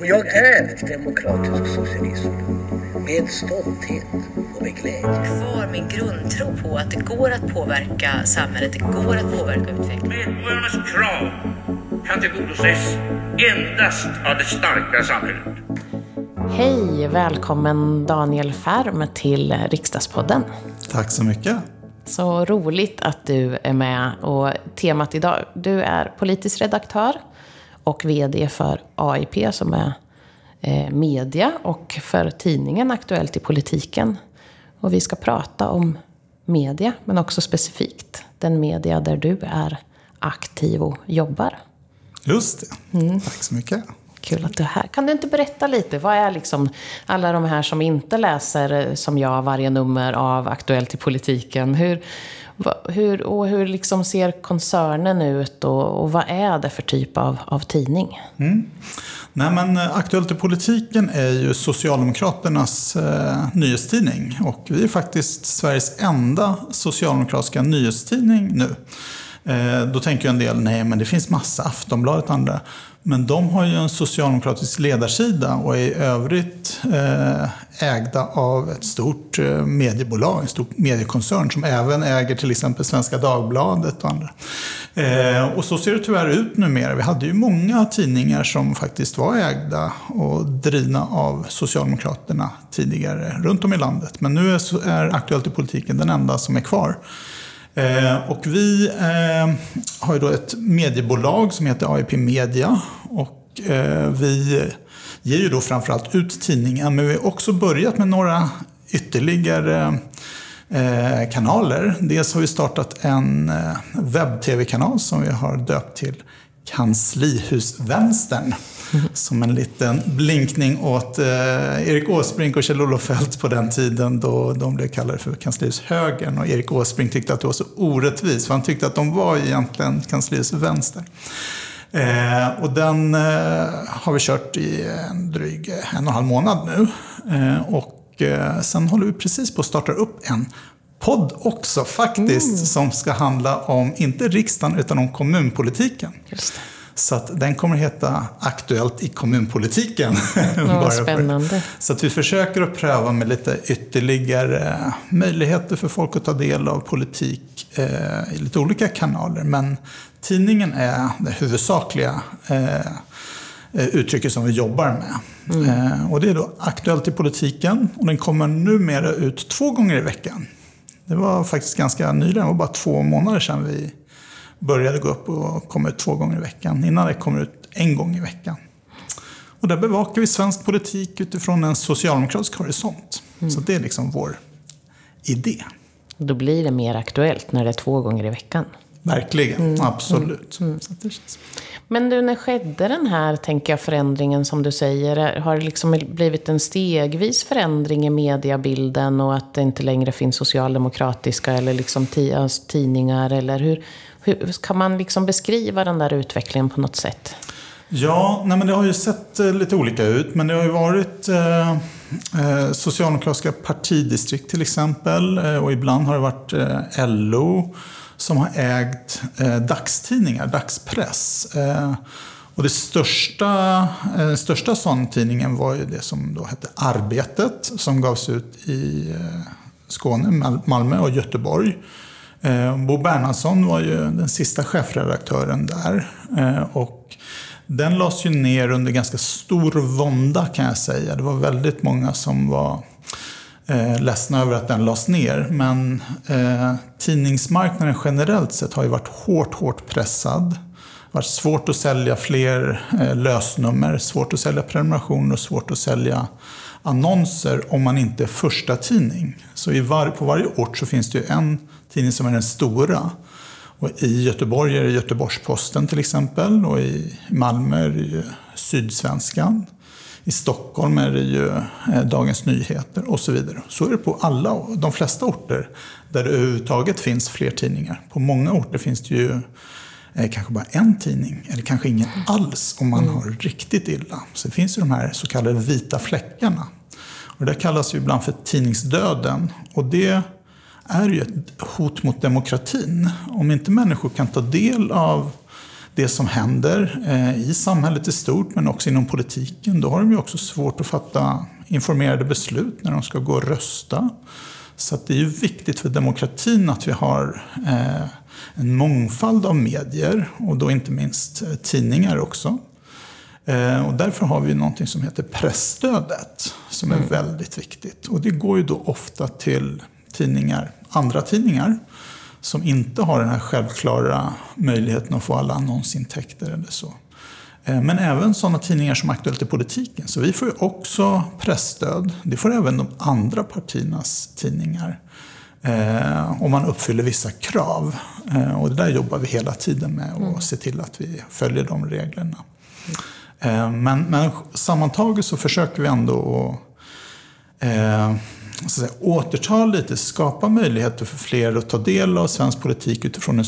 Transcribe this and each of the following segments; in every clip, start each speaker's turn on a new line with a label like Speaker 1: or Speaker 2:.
Speaker 1: Och jag är demokratisk socialism. Med stolthet och med glädje.
Speaker 2: Kvar min grundtro på att det går att påverka samhället, det går att påverka utvecklingen.
Speaker 3: Medborgarnas krav kan tillgodoses endast av det starka samhället.
Speaker 4: Hej, välkommen Daniel Färm till Riksdagspodden.
Speaker 5: Tack så mycket.
Speaker 4: Så roligt att du är med. Och temat idag, du är politisk redaktör och VD för AIP som är eh, media och för tidningen Aktuellt i politiken. Och vi ska prata om media, men också specifikt den media där du är aktiv och jobbar.
Speaker 5: Just det. Mm. Tack så mycket.
Speaker 4: Kul att du är här. Kan du inte berätta lite, vad är liksom alla de här som inte läser eh, som jag varje nummer av Aktuellt i politiken? Hur, hur, och hur liksom ser koncernen ut och, och vad är det för typ av, av tidning?
Speaker 5: Mm. Nej, men eh, Aktuellt i politiken är ju Socialdemokraternas eh, nyhetstidning och vi är faktiskt Sveriges enda socialdemokratiska nyhetstidning nu. Eh, då tänker ju en del, nej men det finns massa, Aftonbladet och andra. Men de har ju en socialdemokratisk ledarsida och är i övrigt eh, ägda av ett stort eh, mediebolag, en stor mediekoncern som även äger till exempel Svenska Dagbladet och andra. Eh, och så ser det tyvärr ut numera. Vi hade ju många tidningar som faktiskt var ägda och drivna av Socialdemokraterna tidigare runt om i landet. Men nu är Aktuellt i politiken den enda som är kvar. Eh, och vi eh, har ju då ett mediebolag som heter AIP Media. Och eh, vi ger ju då framförallt ut tidningen, men vi har också börjat med några ytterligare eh, kanaler. Dels har vi startat en eh, webb-tv-kanal som vi har döpt till Kanslihusvänstern. Som en liten blinkning åt eh, Erik Åsbrink och Kjell-Olof Feldt på den tiden då de blev kallade för kanslihushögern. Och Erik Åsbrink tyckte att det var så orättvist, för han tyckte att de var egentligen kanslihusvänster. Eh, och den eh, har vi kört i en dryg en och en halv månad nu. Eh, och eh, sen håller vi precis på att starta upp en podd också faktiskt, mm. som ska handla om, inte riksdagen, utan om kommunpolitiken. Så att den kommer heta Aktuellt i kommunpolitiken.
Speaker 4: Ja, spännande.
Speaker 5: Så att vi försöker att pröva med lite ytterligare möjligheter för folk att ta del av politik eh, i lite olika kanaler. Men tidningen är det huvudsakliga eh, eh uttrycket som vi jobbar med. Mm. Eh, och det är då Aktuellt i politiken och den kommer numera ut två gånger i veckan. Det var faktiskt ganska nyligen, det var bara två månader sedan vi började gå upp och komma ut två gånger i veckan. Innan det kom ut en gång i veckan. Och där bevakar vi svensk politik utifrån en socialdemokratisk horisont. Mm. Så det är liksom vår idé.
Speaker 4: Då blir det mer aktuellt när det är två gånger i veckan.
Speaker 5: Verkligen, mm. absolut. Mm. mm.
Speaker 4: Men du, när skedde den här, tänker jag, förändringen som du säger? Har det liksom blivit en stegvis förändring i mediebilden och att det inte längre finns socialdemokratiska eller liksom tidningar? Eller hur, hur kan man liksom beskriva den där utvecklingen på något sätt?
Speaker 5: Ja, nej men det har ju sett eh, lite olika ut. Men det har ju varit eh, eh socialdemokratiska partidistrikt till exempel. Eh, och ibland har det varit eh, LO som har ägt eh, dagstidningar, dagspress. Eh, och det största, eh, största sån tidningen var ju det som då hette Arbetet som gavs ut i eh, Skåne, Malmö och Göteborg. Eh, Bo Bernhardsson var ju den sista chefredaktören där. Eh, och den lades ju ner under ganska stor vånda kan jag säga. Det var väldigt många som var eh, ledsna över att den lades ner. Men eh, tidningsmarknaden generellt sett har ju varit hårt, hårt pressad. Det har varit svårt att sälja fler eh, lösnummer, svårt att sälja prenumerationer och svårt att sälja annonser om man inte är första tidning. Så i var, på varje ort så finns det ju en tidning som är den stora. Och I Göteborg är det Göteborgs-Posten till exempel och i Malmö är det ju Sydsvenskan. I Stockholm är det ju eh, Dagens Nyheter och så vidare. Så är det på alla, de flesta orter där det överhuvudtaget finns fler tidningar. På många orter finns det ju eh, kanske bara en tidning, eller kanske ingen alls om man mm. har riktigt illa. Så det finns ju de här så kallade vita fläckarna. Och det kallas ju ibland för tidningsdöden. Och det är ju ett hot mot demokratin. Om inte människor kan ta del av det som händer eh, i samhället i stort men också inom politiken. Då har de ju också svårt att fatta informerade beslut när de ska gå och rösta. Så det är ju viktigt för demokratin att vi har eh, en mångfald av medier och då inte minst eh, tidningar också. Eh, och därför har vi någonting som heter pressstödet som är mm. väldigt viktigt. Och det går ju då ofta till tidningar, andra tidningar som inte har den här självklara möjligheten att få alla annonsintäkter eller så. Eh, men även sådana tidningar som Aktuellt i politiken. Så vi får ju också pressstöd. Det får även de andra partiernas tidningar. Eh, om man uppfyller vissa krav. Eh, och det där jobbar vi hela tiden med och mm. se till att vi följer de reglerna. Eh, men, men sammantaget så försöker vi ändå att eh, så säga, återta lite, skapa möjligheter för fler att ta del av svensk politik utifrån en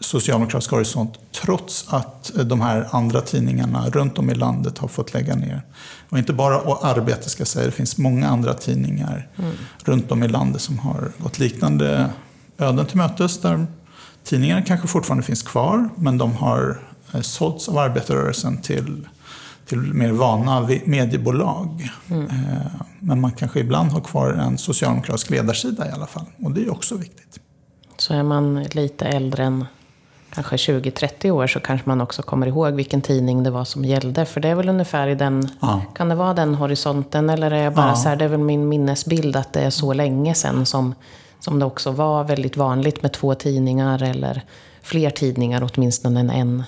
Speaker 5: socialdemokratisk horisont trots att de här andra tidningarna runt om i landet har fått lägga ner. Och inte bara och Arbete ska jag säga, det finns många andra tidningar mm. runt om i landet som har gått liknande öden till mötes. Där tidningarna kanske fortfarande finns kvar men de har eh, sålts av arbetarrörelsen till till mer vana mediebolag. Mm. Eh, men man kanske ibland har kvar en socialdemokratisk ledarsida i alla fall. Och det är också viktigt.
Speaker 4: Så är man lite äldre än kanske 20-30 år så kanske man också kommer ihåg vilken tidning det var som gällde. För det är väl ungefär i den, ja. kan det vara den horisonten? Eller är jag bara ja. så här, det är väl min minnesbild att det är så länge sedan som, som det också var väldigt vanligt med två tidningar eller fler tidningar åtminstone än en.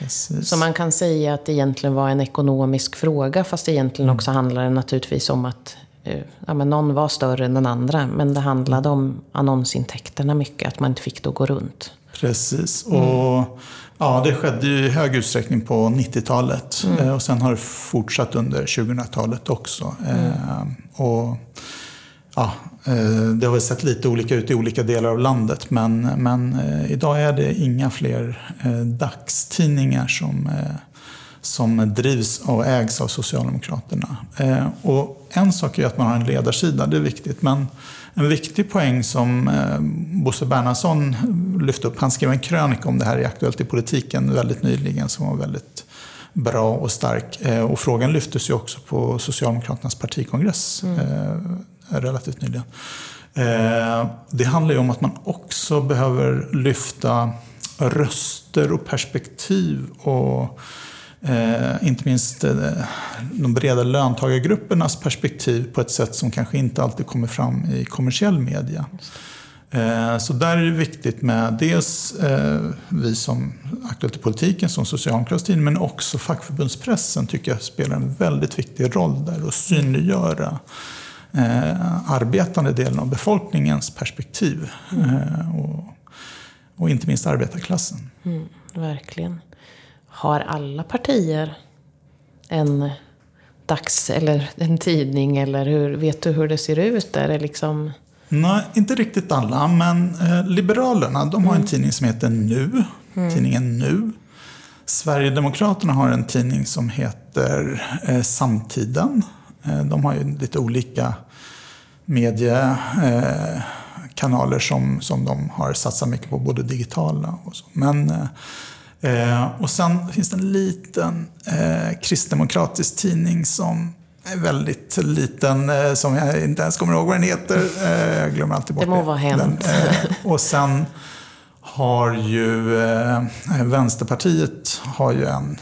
Speaker 4: Precis. Så man kan säga att det egentligen var en ekonomisk fråga fast egentligen mm. också handlade det naturligtvis om att eh, ja, men någon var större än den andra. Men det handlade om annonsintäkterna mycket, att man inte fick det att gå runt.
Speaker 5: Precis. Mm. Och ja, det skedde i hög utsträckning på 90-talet. Mm. Eh, och sen har det fortsatt under 2000-talet också. Mm. Eh, och ja, det har väl sett lite olika ut i olika delar av landet men, men eh, idag är det inga fler eh, dagstidningar som, som drivs och ägs av Socialdemokraterna. Och en sak är att man har en ledarsida, det är viktigt. Men en viktig poäng som Bosse Bernhardsson lyfte upp, han skrev en krönika om det här i Aktuellt i politiken väldigt nyligen som var väldigt bra och stark. Och frågan lyftes ju också på Socialdemokraternas partikongress mm relativt nyligen. Eh, det handlar ju om att man också behöver lyfta röster och perspektiv och eh, inte minst eh, de breda löntagargruppernas perspektiv på ett sätt som kanske inte alltid kommer fram i kommersiell media. Eh, så där är det viktigt med dels eh, vi som Aktuellt i politiken, som socialdemokratisk tidning, men också fackförbundspressen tycker jag spelar en väldigt viktig roll där och synliggöra eh, arbetande delen av befolkningens perspektiv. Eh, och, och, inte minst arbetarklassen.
Speaker 4: Mm, verkligen. Har alla partier en dags eller en tidning? Eller hur, vet du hur det ser ut? Är det liksom...
Speaker 5: Nej, inte riktigt alla. Men eh, Liberalerna de har en mm. tidning som heter Nu. Mm. Tidningen Nu. Sverigedemokraterna har en tidning som heter eh, Samtiden. Eh, de har ju lite olika mediekanaler som, som de har satsat mycket på, både digitala och så. Men, eh, och sen finns det en liten eh, kristdemokratisk tidning som är väldigt liten, som jag inte ens kommer ihåg vad den heter. Jag glömmer alltid bort
Speaker 4: det. må vara hänt.
Speaker 5: och sen har ju Vänsterpartiet har ju en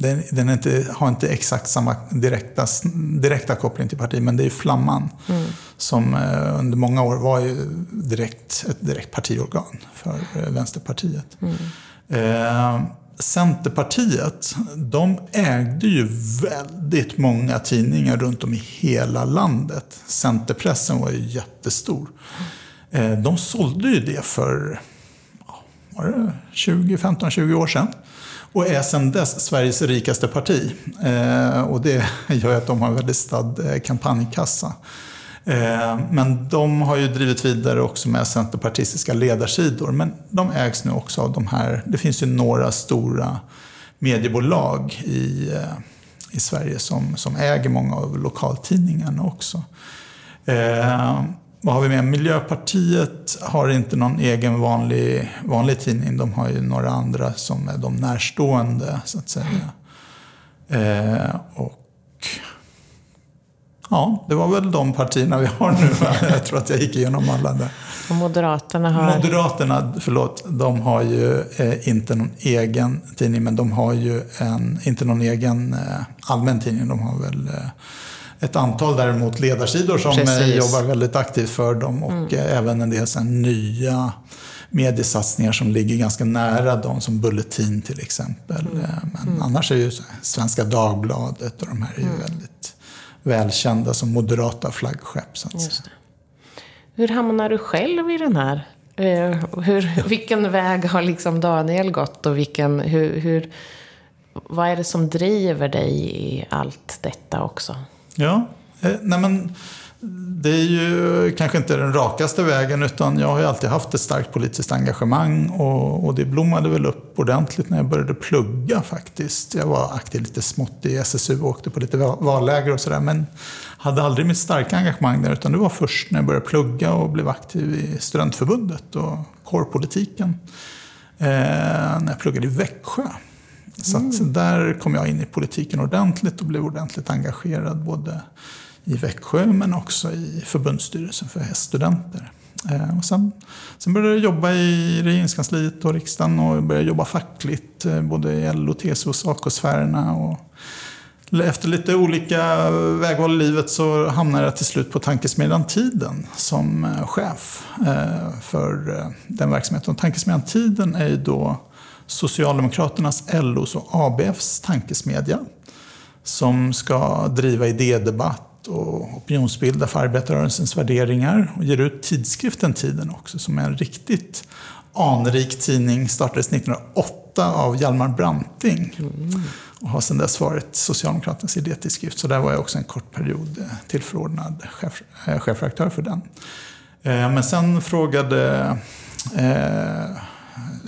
Speaker 5: den, den inte, har inte exakt samma direkta, direkta koppling till partiet, men det är Flamman mm. som eh, under många år var ju direkt, ett direkt partiorgan för eh, Vänsterpartiet. Mm. Eh, Centerpartiet, de ägde ju väldigt många tidningar runt om i hela landet. Centerpressen var ju jättestor. Eh, de sålde ju det för var det 20, 15-20 år sedan. Och är sedan dess Sveriges rikaste parti. Eh, och det gör att de har en väldigt stad eh, kampanjkassa. Eh, men de har ju drivit vidare också med centerpartistiska ledarsidor. Men de ägs nu också av de här, det finns ju några stora mediebolag i, eh, i Sverige som, som äger många av lokaltidningarna också. Eh, vad har vi med? Miljöpartiet har inte någon egen vanlig, vanlig tidning. De har ju några andra som är de närstående, så att säga. Eh, och ja, det var väl de partierna vi har nu. Jag tror att jag gick igenom alla där.
Speaker 4: Och Moderaterna har...
Speaker 5: Moderaterna, förlåt, de har ju eh, inte någon egen tidning, men de har ju en, inte någon egen eh, allmän tidning. De har väl eh, ett antal däremot ledarsidor som eh,
Speaker 4: Precis.
Speaker 5: jobbar väldigt aktivt för dem och
Speaker 4: Mm.
Speaker 5: eh, även en del här nya mediesatsningar som ligger ganska nära dem, som Bulletin till exempel.
Speaker 4: Mm.
Speaker 5: Eh, Men annars är ju Svenska Dagbladet och de här är ju
Speaker 4: Mm.
Speaker 5: väldigt välkända som moderata flaggskepp. Så att säga.
Speaker 4: Hur hamnar du själv i den här? Hur, vilken väg har liksom Daniel gått och vilken, hur, hur, vad är det som driver dig i allt detta också?
Speaker 5: Ja, eh, nej men det är ju kanske inte den rakaste vägen utan jag har ju alltid haft ett starkt politiskt engagemang och, och det blommade väl upp ordentligt när jag började plugga faktiskt. Jag var aktiv lite smått i SSU och åkte på lite valläger och sådär men hade aldrig mitt starka engagemang där utan det var först när jag började plugga och blev aktiv i studentförbundet och kårpolitiken. Eh, när jag pluggade i Växjö. Så att där kom jag in i politiken ordentligt och blev ordentligt engagerad både i Växjö men också i förbundsstyrelsen för häststudenter. Eh, och sen, sen började jag jobba i regeringskansliet och riksdagen och började jobba fackligt eh, både i LO, TCO och SACO-sfärerna. Och efter lite olika vägval i livet så hamnade jag till slut på Tankesmedjan Tiden som eh, chef för den verksamheten. Och Tankesmedjan Tiden är ju då Socialdemokraternas, LOs och ABFs tankesmedja som ska driva idédebatt och opinionsbilda för arbetarrörelsens värderingar och ger ut tidskriften Tiden också som är en riktigt anrik tidning. Startades 1908 av Hjalmar Branting och har sedan dess varit Socialdemokraternas idétidskrift. Så där var jag också en kort period eh, tillförordnad chef, eh, chefredaktör för den. Eh, men sen frågade eh,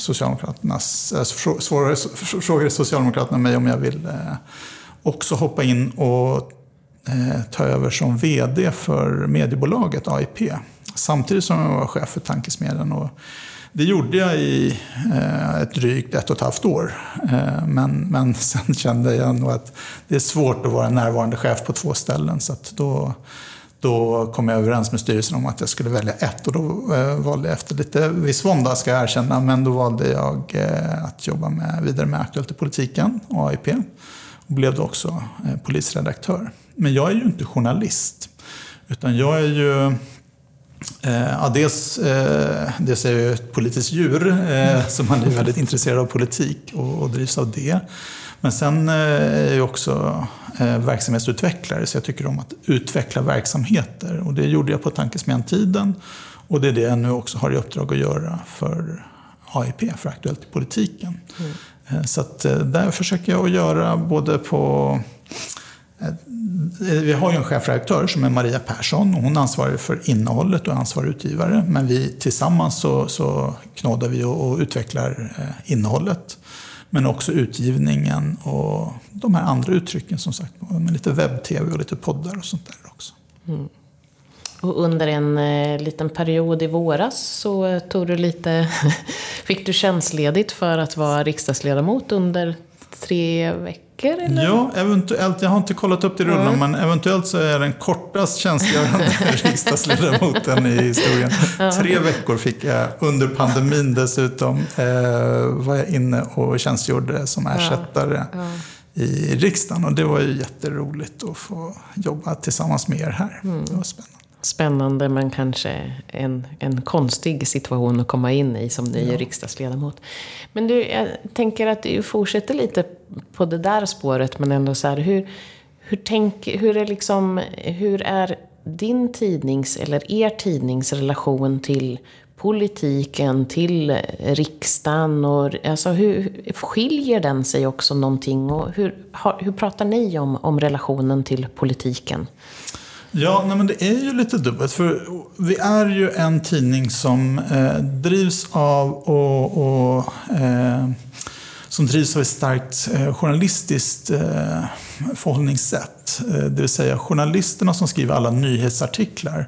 Speaker 5: Socialdemokraternas, eh, svårare- frågade Socialdemokraterna mig om jag vill eh, också hoppa in och eh, ta över som VD för mediebolaget AIP. Samtidigt som jag var chef för Tankesmedjan. Och det gjorde jag i ett drygt ett och ett halvt år. Men, men sen kände jag nog att det är svårt att vara närvarande chef på två ställen. Så att då, då kom jag överens med styrelsen om att jag skulle välja ett. Och då eh, valde jag efter lite viss vånda, ska jag erkänna, men då valde jag eh, att jobba med, vidare med Aktuellt i politiken, AIP. Och blev då också eh, polisredaktör. Men jag är ju inte journalist. Utan jag är ju ja, dels, dels är jag ett politiskt djur, så man är väldigt intresserad av politik och, och drivs av det. Men sen eh, är jag också eh, verksamhetsutvecklare, så jag tycker om att utveckla verksamheter. Och det gjorde jag på Tankesmedjan Tiden. Och det är det jag nu också har i uppdrag att göra för AIP, för Aktuellt i politiken. Eh, Så att, där försöker jag att göra både på Vi har ju en chefredaktör som är Maria Persson och hon ansvarar för innehållet och är ansvarig utgivare. Men vi tillsammans så, så knådar vi och, och utvecklar eh, innehållet. Men också utgivningen och de här andra uttrycken som sagt. Med lite webb-tv och lite poddar och sånt där också. Mm.
Speaker 4: Och under en eh, liten period i våras så tog du lite, fick du tjänstledigt för att vara riksdagsledamot under tre veckor eller?
Speaker 5: Ja, eventuellt. Jag har inte kollat upp det i rullan, men eventuellt så är den kortast tjänstgörande riksdagsledamoten i historien. Tre veckor fick jag under pandemin dessutom. Eh, var jag inne och tjänstgjorde som ersättare i riksdagen. Och det var ju jätteroligt att få jobba tillsammans med er här. Det var spännande.
Speaker 4: Spännande men kanske en, en konstig situation att komma in i som ny riksdagsledamot. Men du, jag tänker att du fortsätter lite på det där spåret men ändå så här, hur, hur, tänk, hur, är liksom, hur är din tidnings eller er tidnings relation till politiken, till riksdagen och alltså hur skiljer den sig också någonting och hur, hur pratar ni om, om relationen till politiken?
Speaker 5: Ja, nej, men det är ju lite dubbelt. För vi är ju en tidning som eh, drivs av och, och eh, som drivs av ett starkt eh, journalistiskt eh, förhållningssätt. Eh, det vill säga journalisterna som skriver alla nyhetsartiklar.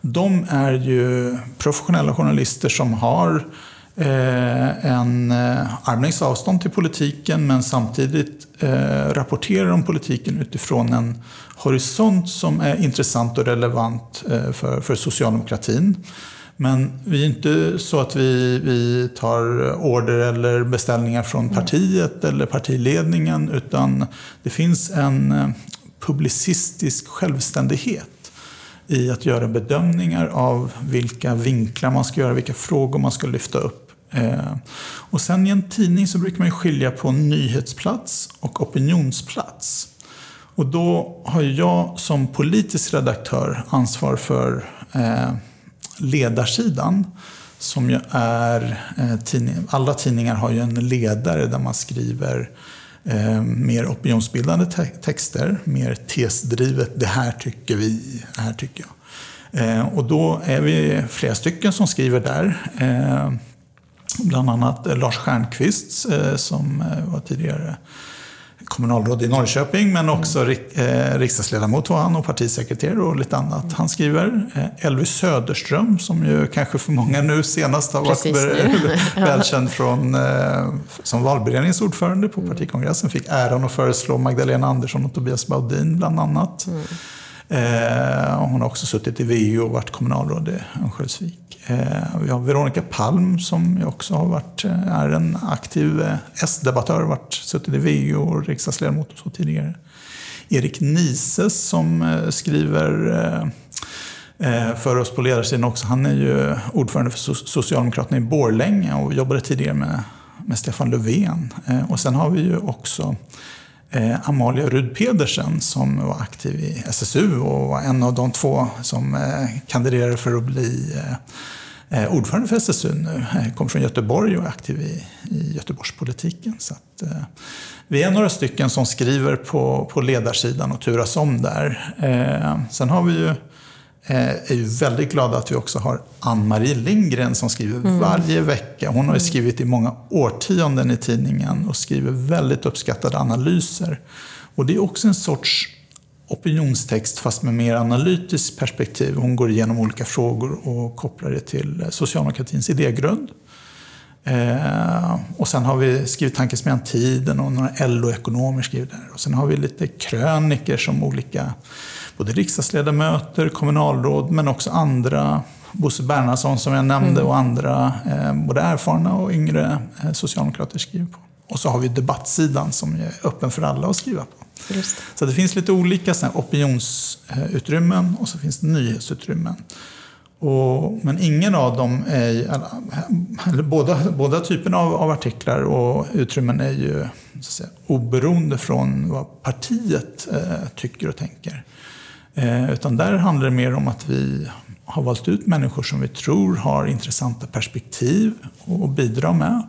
Speaker 5: de är ju professionella journalister som har eh, en eh, armlängds avstånd till politiken men samtidigt eh, rapporterar om politiken utifrån en horisont som är intressant och relevant eh, för, för socialdemokratin. Men vi är inte så att vi, vi tar order eller beställningar från partiet eller partiledningen utan det finns en eh, publicistisk självständighet i att göra bedömningar av vilka vinklar man ska göra, vilka frågor man ska lyfta upp. Eh, och sen i en tidning så brukar man skilja på nyhetsplats och opinionsplats. Och då har jag som politisk redaktör ansvar för eh, ledarsidan. Som ju är eh, tidning, alla tidningar har ju en ledare där man skriver eh, mer opinionsbildande te texter, mer tesdrivet. Det här tycker vi, det här tycker jag. Eh, och då är vi flera stycken som skriver där. Eh, bland annat Lars Stjernkvist eh, som var tidigare kommunalråd i Norrköping men också eh, riksdagsledamot var han och partisekreterare och lite annat. Han skriver. Eh, Elvis Söderström som ju kanske för många nu senast har varit välkänd från, eh, som valberedningens ordförande på partikongressen. Fick äran att föreslå Magdalena Andersson och Tobias Baudin bland annat. Mm. Eh, hon har också suttit i VU och varit kommunalråd i Örnsköldsvik. Eh, vi har Veronica Palm som också har varit, eh, är en aktiv S-debattör, varit, suttit i VU och riksdagsledamot och så tidigare. Erik Nises som skriver för oss på ledarsidan också. Han är ju ordförande för Socialdemokraterna i Borlänge och jobbade tidigare med, med Stefan Löfven. Och sen har vi ju också eh, Amalia Rud Pedersen som var aktiv i SSU och var en av de två som eh, kandiderade för att bli eh, eh ordförande för SSU nu. Eh, kom kommer från Göteborg och är aktiv i, i Göteborgspolitiken. Så att, eh, vi är några stycken som skriver på, på ledarsidan och turas om där. Eh, sen har vi ju Eh, är ju väldigt glada att vi också har Ann-Marie Lindgren som skriver mm. varje vecka. Hon har ju skrivit i många årtionden i tidningen och skriver väldigt uppskattade analyser. Och det är också en sorts opinionstext fast med mer analytiskt perspektiv. Hon går igenom olika frågor och kopplar det till socialdemokratins idégrund. Eh, och sen har vi skrivit Tankesmedjan Tiden och några LO-ekonomer skriver där. Och sen har vi lite kröniker som olika både riksdagsledamöter, kommunalråd men också andra. Bosse Bernhardsson som jag nämnde mm. och andra, eh, både erfarna och yngre eh, socialdemokrater skriver på. Och så har vi debattsidan som är öppen för alla att skriva på. Just. Så det finns lite olika så opinionsutrymmen och så finns det nyhetsutrymmen. Och, men ingen av dem är, eller, båda, båda typerna av, av, artiklar och utrymmen är ju säga, oberoende från vad partiet eh, tycker och tänker. Eh, utan där handlar det mer om att vi har valt ut människor som vi tror har intressanta perspektiv att bidra med.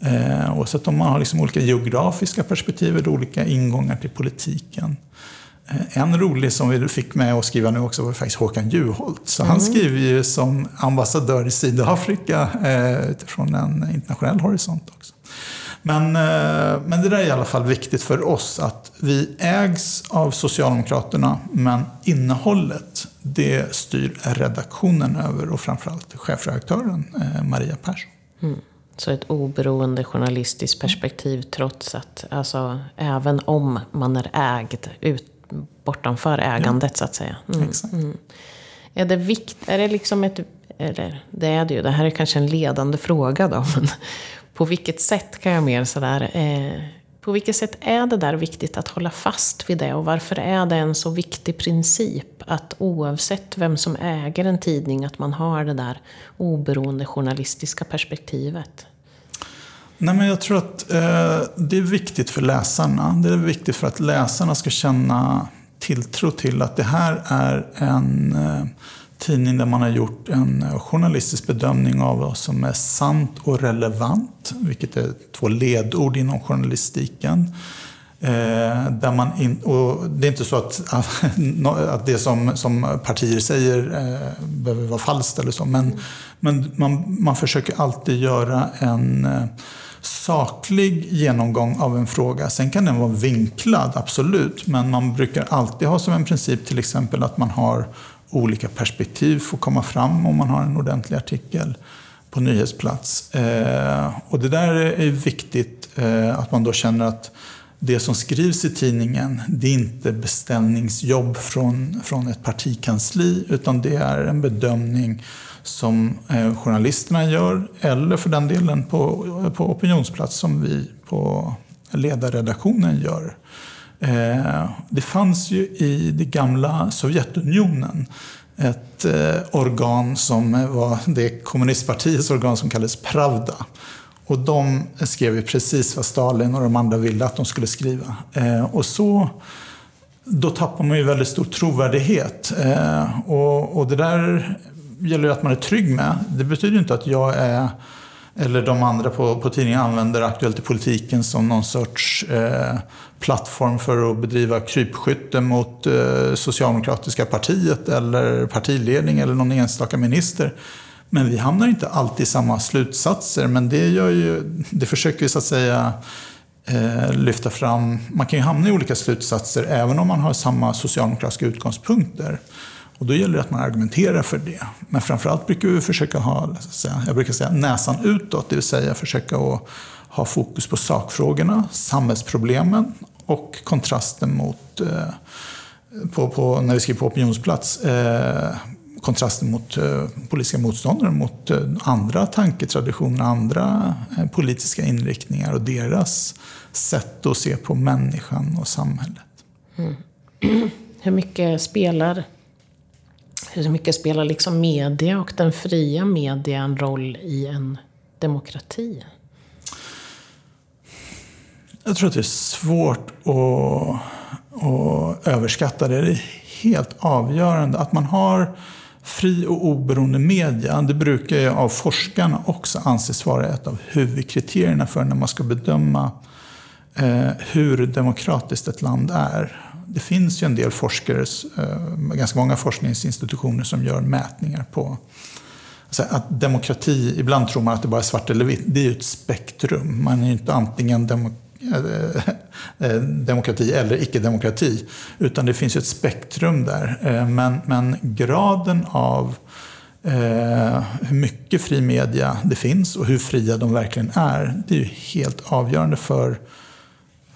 Speaker 5: Eh, oavsett om man har liksom olika geografiska perspektiv eller olika ingångar till politiken. Eh, en rolig som vi fick med att skriva nu också var faktiskt Håkan Juholt. Så mm. han skriver ju som ambassadör i Sydafrika eh, utifrån en internationell horisont också. Men, eh, men det där är i alla fall viktigt för oss att vi ägs av Socialdemokraterna men innehållet det styr redaktionen över och framförallt chefredaktören eh, Maria Persson. Mm.
Speaker 4: Så ett oberoende journalistiskt perspektiv trots att, alltså även om man är ägd ut, bortanför ägandet ja. så att säga.
Speaker 5: Mm. Exakt. Mm.
Speaker 4: Är det vikt, är det liksom ett, eller det är det ju, det här är kanske en ledande fråga då. Men på vilket sätt kan jag mer sådär, eh, på vilket sätt är det där viktigt att hålla fast vid det och varför är det en så viktig princip att oavsett vem som äger en tidning att man har det där oberoende journalistiska perspektivet?
Speaker 5: Nej, men jag tror att eh, det är viktigt för läsarna. Det är viktigt för att läsarna ska känna tilltro till att det här är en eh, tidning där man har gjort en eh, journalistisk bedömning av vad som är sant och relevant, vilket är två ledord inom journalistiken. Eh, där man in, och det är inte så att, att det som, som partier säger eh, behöver vara falskt eller så, men, men man, man försöker alltid göra en eh, saklig genomgång av en fråga. Sen kan den vara vinklad, absolut, men man brukar alltid ha som en princip till exempel att man har olika perspektiv får komma fram om man har en ordentlig artikel på nyhetsplats. Eh, och det där är viktigt eh, att man då känner att det som skrivs i tidningen, det är inte beställningsjobb från, från ett partikansli, utan det är en bedömning som eh, journalisterna gör, eller för den delen på, på opinionsplats som vi på ledarredaktionen gör. Eh, det fanns ju i det gamla Sovjetunionen ett eh, organ som var det kommunistpartiets organ som kallades Pravda. Och de skrev ju precis vad Stalin och de andra ville att de skulle skriva. Eh, och så, då tappar man ju väldigt stor trovärdighet. Eh, och, och det där gäller att man är trygg med. Det betyder inte att jag är eller de andra på, på tidningen använder Aktuellt i politiken som någon sorts eh, plattform för att bedriva krypskytte mot eh, Socialdemokratiska partiet eller partiledning eller någon enstaka minister. Men vi hamnar inte alltid i samma slutsatser. Men det, gör ju, det försöker vi så att säga eh, lyfta fram. Man kan ju hamna i olika slutsatser även om man har samma socialdemokratiska utgångspunkter. Och då gäller det att man argumenterar för det. Men framförallt brukar vi försöka ha, jag brukar säga näsan utåt, det vill säga försöka att ha fokus på sakfrågorna, samhällsproblemen och kontrasten mot, eh, på, på, när vi skriver på opinionsplats, eh, kontrasten mot eh, politiska motståndare, mot eh, andra tanketraditioner, andra politiska inriktningar och deras sätt att se på människan och samhället. Mm.
Speaker 4: Hur mycket spelar hur mycket spelar liksom media och den fria media en roll i en demokrati?
Speaker 5: Jag tror att det är svårt att, att överskatta det. Det är helt avgörande att man har fri och oberoende media. Det brukar ju av forskarna också anses vara ett av huvudkriterierna för när man ska bedöma eh, hur demokratiskt ett land är det finns ju en del forskare, eh, ganska många forskningsinstitutioner som gör mätningar på alltså att demokrati, ibland tror man att det bara är svart eller vitt, det är ju ett spektrum. Man är ju inte antingen demo, eh, eh, demokrati eller icke-demokrati, utan det finns ju ett spektrum där. Men, men graden av hur mycket fri media det finns och hur fria de verkligen är, det är ju helt avgörande för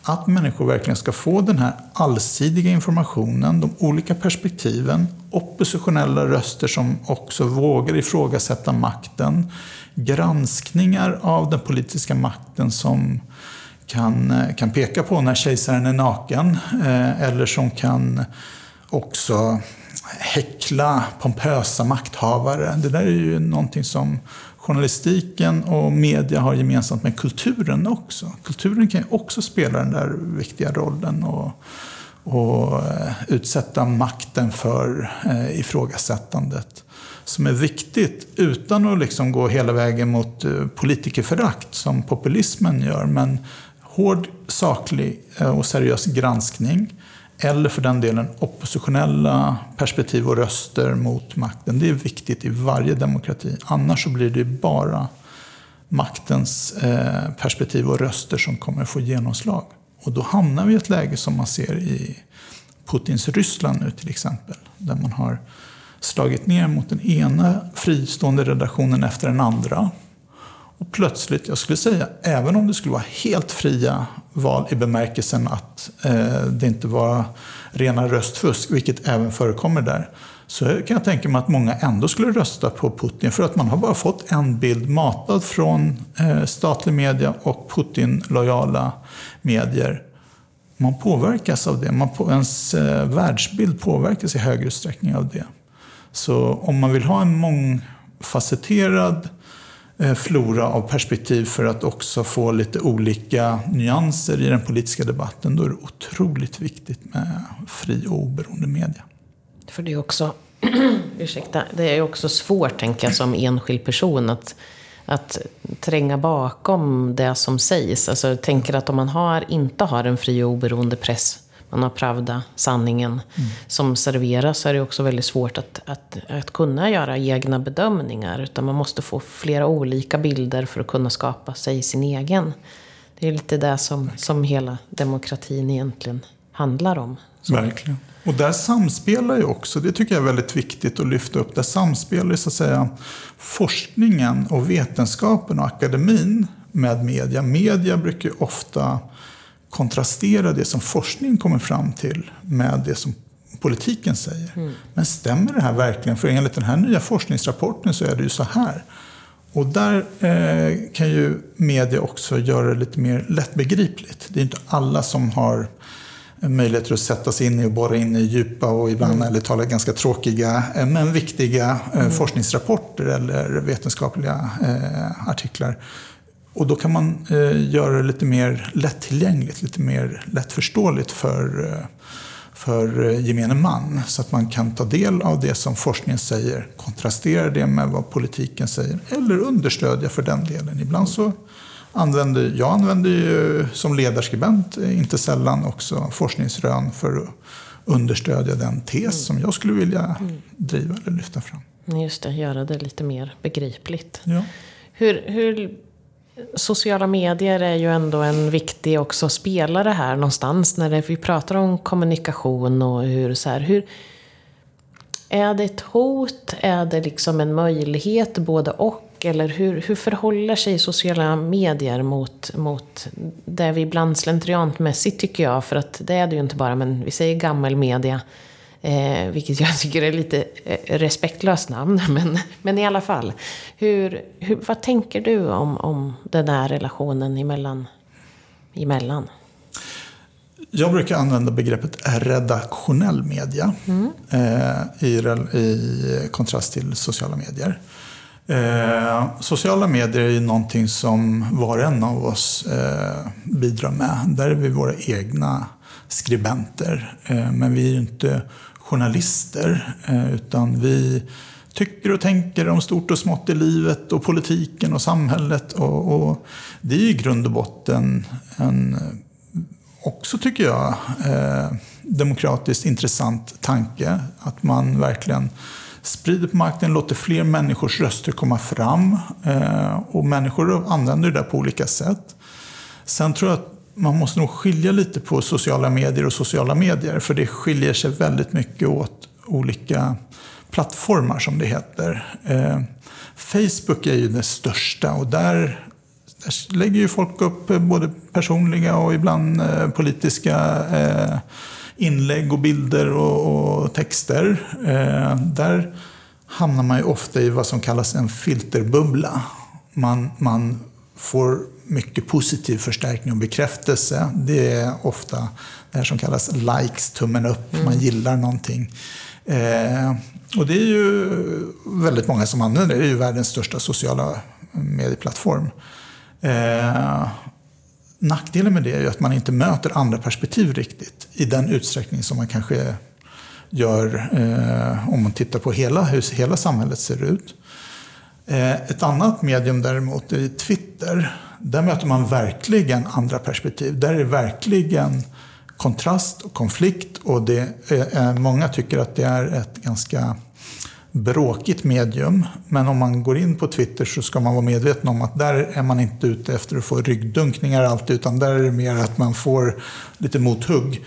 Speaker 5: att människor verkligen ska få den här allsidiga informationen, de olika perspektiven, oppositionella röster som också vågar ifrågasätta makten, granskningar av den politiska makten som kan, eh, kan peka på när kejsaren är naken, eh, eller som kan också häckla pompösa makthavare. Det där är ju någonting som journalistiken och media har gemensamt med kulturen också. Kulturen kan ju också spela den där viktiga rollen och, och eh, utsätta makten för eh, ifrågasättandet. Som är viktigt utan att liksom gå hela vägen mot eh, politikerförakt som populismen gör. Men hård, saklig eh, och seriös granskning eller för den delen oppositionella perspektiv och röster mot makten. Det är viktigt i varje demokrati. Annars så blir det bara maktens eh, perspektiv och röster som kommer få genomslag. Och då hamnar vi i ett läge som man ser i Putins Ryssland nu till exempel. Där man har slagit ner mot den ena fristående redaktionen efter den andra. Och plötsligt, jag skulle säga, även om det skulle vara helt fria val i bemärkelsen att eh, det inte var rena röstfusk, vilket även förekommer där, så kan jag tänka mig att många ändå skulle rösta på Putin för att man har bara fått en bild matad från eh, statlig media och Putin-lojala medier. Man påverkas av det, man på, ens eh, världsbild påverkas i högre utsträckning av det. Så om man vill ha en mångfacetterad Eh, Eh, flora av perspektiv för att också få lite olika nyanser i den politiska debatten, då är det otroligt viktigt med fri och oberoende media.
Speaker 4: För det är också, ursäkta, det är också svårt, tänker jag, som enskild person att, att tränga bakom det som sägs. Alltså, jag tänker att om man har, inte har en fri och oberoende press man har Pravda, sanningen, mm. som serveras så är det också väldigt svårt att, att, att kunna göra egna bedömningar. Utan man måste få flera olika bilder för att kunna skapa sig sin egen. Det är lite det som, som hela demokratin egentligen handlar om.
Speaker 5: Så. Verkligen. Och där samspelar ju också, det tycker jag är väldigt viktigt att lyfta upp, där samspelar så att säga forskningen och vetenskapen och akademin med media. Media brukar ju ofta kontrastera det som forskning kommer fram till med det som politiken säger. Mm. Men stämmer det här verkligen? För enligt den här nya forskningsrapporten så är det ju så här. Och där eh, kan ju media också göra det lite mer lättbegripligt. Det är inte alla som har möjligheter att sätta sig in i och borra in i djupa och ibland mm. eller tala ganska tråkiga eh, men viktiga eh, mm. forskningsrapporter eller vetenskapliga eh, artiklar. Och då kan man eh, göra det lite mer lättillgängligt, lite mer lättförståeligt för, eh, för eh, gemene man. Så att man kan ta del av det som forskningen säger, kontrastera det med vad politiken säger eller understödja för den delen. Ibland så använder jag använder ju som ledarskribent inte sällan också forskningsrön för att understödja den tes som jag skulle vilja driva eller lyfta fram.
Speaker 4: Just det, göra det lite mer begripligt.
Speaker 5: Ja.
Speaker 4: Hur, hur sociala medier är ju ändå en viktig också spelare här någonstans. När det, vi pratar om kommunikation och hur så här, hur, är det ett hot? Är det liksom en möjlighet? Både och? Eller hur, hur förhåller sig sociala medier mot, mot det vi ibland slentriantmässigt tycker jag, för att det är det ju inte bara, men vi säger gammelmedia. Eh, vilket jag tycker är lite eh, respektlöst namn. Men, men i alla fall. Hur, hur, vad tänker du om, om den där relationen emellan? emellan?
Speaker 5: Jag brukar använda begreppet redaktionell media mm. eh, i, i kontrast till sociala medier. Eh, sociala medier är ju någonting som var och en av oss eh, bidrar med. Där är vi våra egna skribenter. Eh, men vi är ju inte journalister eh, utan vi tycker och tänker om stort och smått i livet och politiken och samhället. Och, och det är i grund och botten en, eh, också tycker jag, eh, demokratiskt intressant tanke. Att man verkligen sprider på marknaden, låter fler människors röster komma fram. Eh, och människor använder det där på olika sätt. Sen tror jag att man måste nog skilja lite på sociala medier och sociala medier. För det skiljer sig väldigt mycket åt olika plattformar som det heter. Eh, Facebook är ju det största och där, där lägger ju folk upp eh, både personliga och ibland eh, politiska eh, inlägg och bilder och, och texter. Eh, där hamnar man ju ofta i vad som kallas en filterbubbla. Man, man får mycket positiv förstärkning och bekräftelse. Det är ofta det här som kallas likes, tummen upp, mm. man gillar någonting. Eh, och det är ju väldigt många som använder det. Det är ju världens största sociala medieplattform. Eh, nackdelen med det är ju att man inte möter andra perspektiv riktigt i den utsträckning som man kanske gör eh, om man tittar på hela, hur hela samhället ser ut. Eh, ett annat medium däremot är Twitter. Där möter man verkligen andra perspektiv. Där är det verkligen kontrast och konflikt och det är, eh, många tycker att det är ett ganska bråkigt medium. Men om man går in på Twitter så ska man vara medveten om att där är man inte ute efter att få ryggdunkningar alltid, utan där är det mer att man får lite mothugg.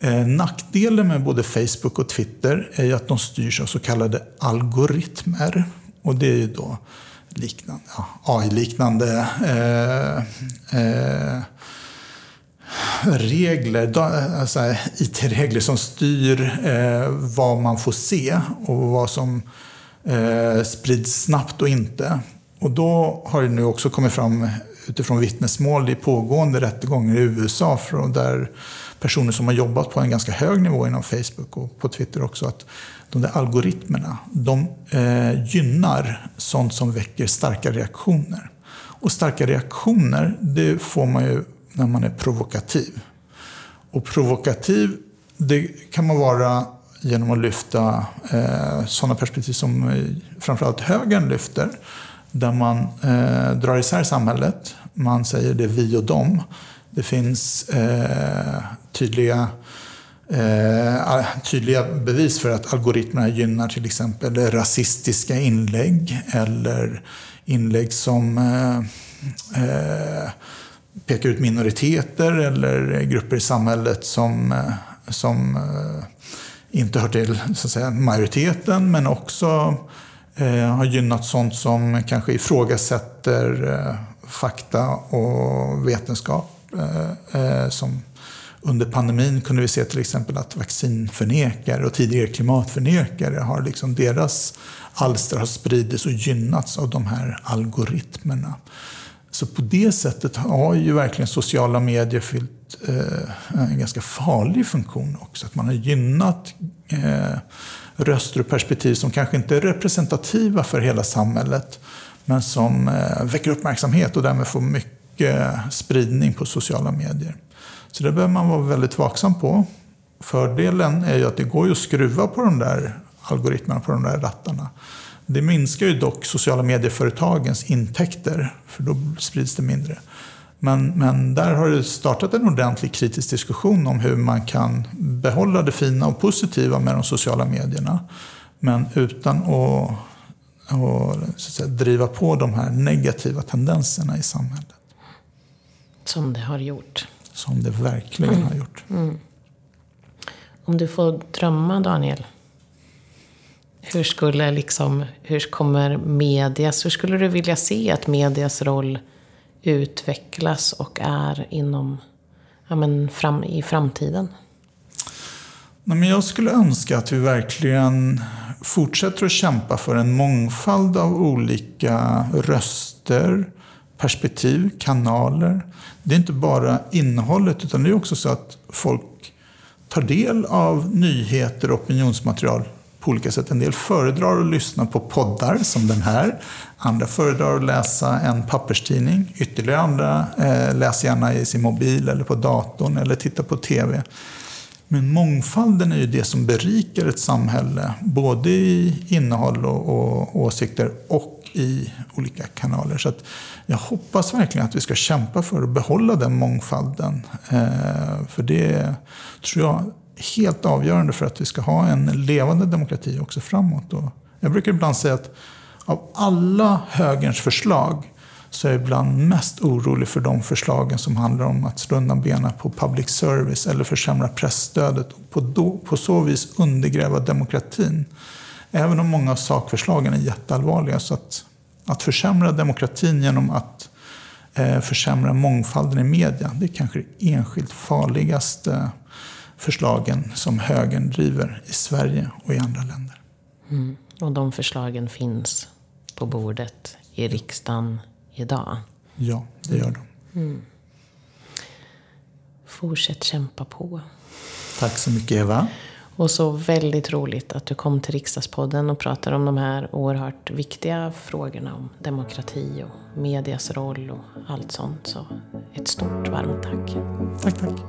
Speaker 5: Eh, nackdelen med både Facebook och Twitter är ju att de styrs av så kallade algoritmer. Och det är ju då liknande, ja, AI-liknande eh, eh, regler, alltså eh, IT-regler som styr eh, vad man får se och vad som eh, sprids snabbt och inte. Och då har det nu också kommit fram utifrån vittnesmål i pågående rättegångar i USA från där personer som har jobbat på en ganska hög nivå inom Facebook och på Twitter också, att de där algoritmerna, de eh, gynnar sånt som väcker starka reaktioner. Och starka reaktioner, det får man ju när man är provokativ. Och provokativ, det kan man vara genom att lyfta eh, sådana perspektiv som eh, framförallt högern lyfter. Där man eh, drar isär samhället. Man säger det är vi och dem. Det finns eh, tydliga, eh, tydliga bevis för att algoritmerna gynnar till exempel rasistiska inlägg eller inlägg som eh, eh pekar ut minoriteter eller grupper i samhället som, eh, som eh, inte hör till så att säga, majoriteten men också eh, har gynnat sånt som kanske ifrågasätter eh, fakta och vetenskap. Eh, eh som under pandemin kunde vi se till exempel att vaccinförnekare och tidigare klimatförnekare har liksom deras alster har spridits och gynnats av de här algoritmerna. Så på det sättet har ju verkligen sociala medier fyllt eh, en ganska farlig funktion också. Att man har gynnat eh, röster och perspektiv som kanske inte är representativa för hela samhället men som eh, väcker uppmärksamhet och därmed får mycket eh, spridning på sociala medier. Så det behöver man vara väldigt vaksam på. Fördelen är ju att det går ju att skruva på de där algoritmerna, på de där rattarna. Det minskar ju dock sociala medieföretagens intäkter, för då sprids det mindre. Men, men där har det startat en ordentlig kritisk diskussion om hur man kan behålla det fina och positiva med de sociala medierna. Men utan att, att, så att säga, driva på de här negativa tendenserna i samhället.
Speaker 4: Som det har gjort.
Speaker 5: Som det verkligen mm. har gjort. Mm.
Speaker 4: Om du får drömma, Daniel. Hur skulle liksom, hur kommer medias, hur skulle du vilja se att medias roll utvecklas och är inom, ja men fram, i framtiden?
Speaker 5: Nej, men jag skulle önska att vi verkligen fortsätter att kämpa för en mångfald av olika röster, perspektiv, kanaler. Det är inte bara innehållet utan det är också så att folk tar del av nyheter och opinionsmaterial på olika sätt. En del föredrar att lyssna på poddar som den här. Andra föredrar att läsa en papperstidning. Ytterligare andra eh, läser gärna i sin mobil eller på datorn eller tittar på TV. Men mångfalden är ju det som berikar ett samhälle, både i innehåll och, och åsikter och i olika kanaler. Så jag hoppas verkligen att vi ska kämpa för att behålla den mångfalden. Eh, för det tror jag är helt avgörande för att vi ska ha en levande demokrati också framåt. Och jag brukar ibland säga att av alla högerns förslag så är jag ibland mest orolig för de förslagen som handlar om att slå undan benen på public service eller försämra pressstödet och på, då, på så vis undergräva demokratin. Även om många av sakförslagen är jätteallvarliga. Så att, att försämra demokratin genom att eh, försämra mångfalden i media, det är kanske det enskilt farligaste förslagen som högern driver i Sverige och i andra länder.
Speaker 4: Mm. Och de förslagen finns på bordet i riksdagen idag?
Speaker 5: Ja, det gör de. Mm.
Speaker 4: Fortsätt kämpa på.
Speaker 5: Tack så mycket Eva.
Speaker 4: Och så väldigt roligt att du kom till Riksdagspodden och pratade om de här oerhört viktiga frågorna om demokrati och medias roll och allt sånt. Så ett stort varmt tack.
Speaker 5: Tack, tack.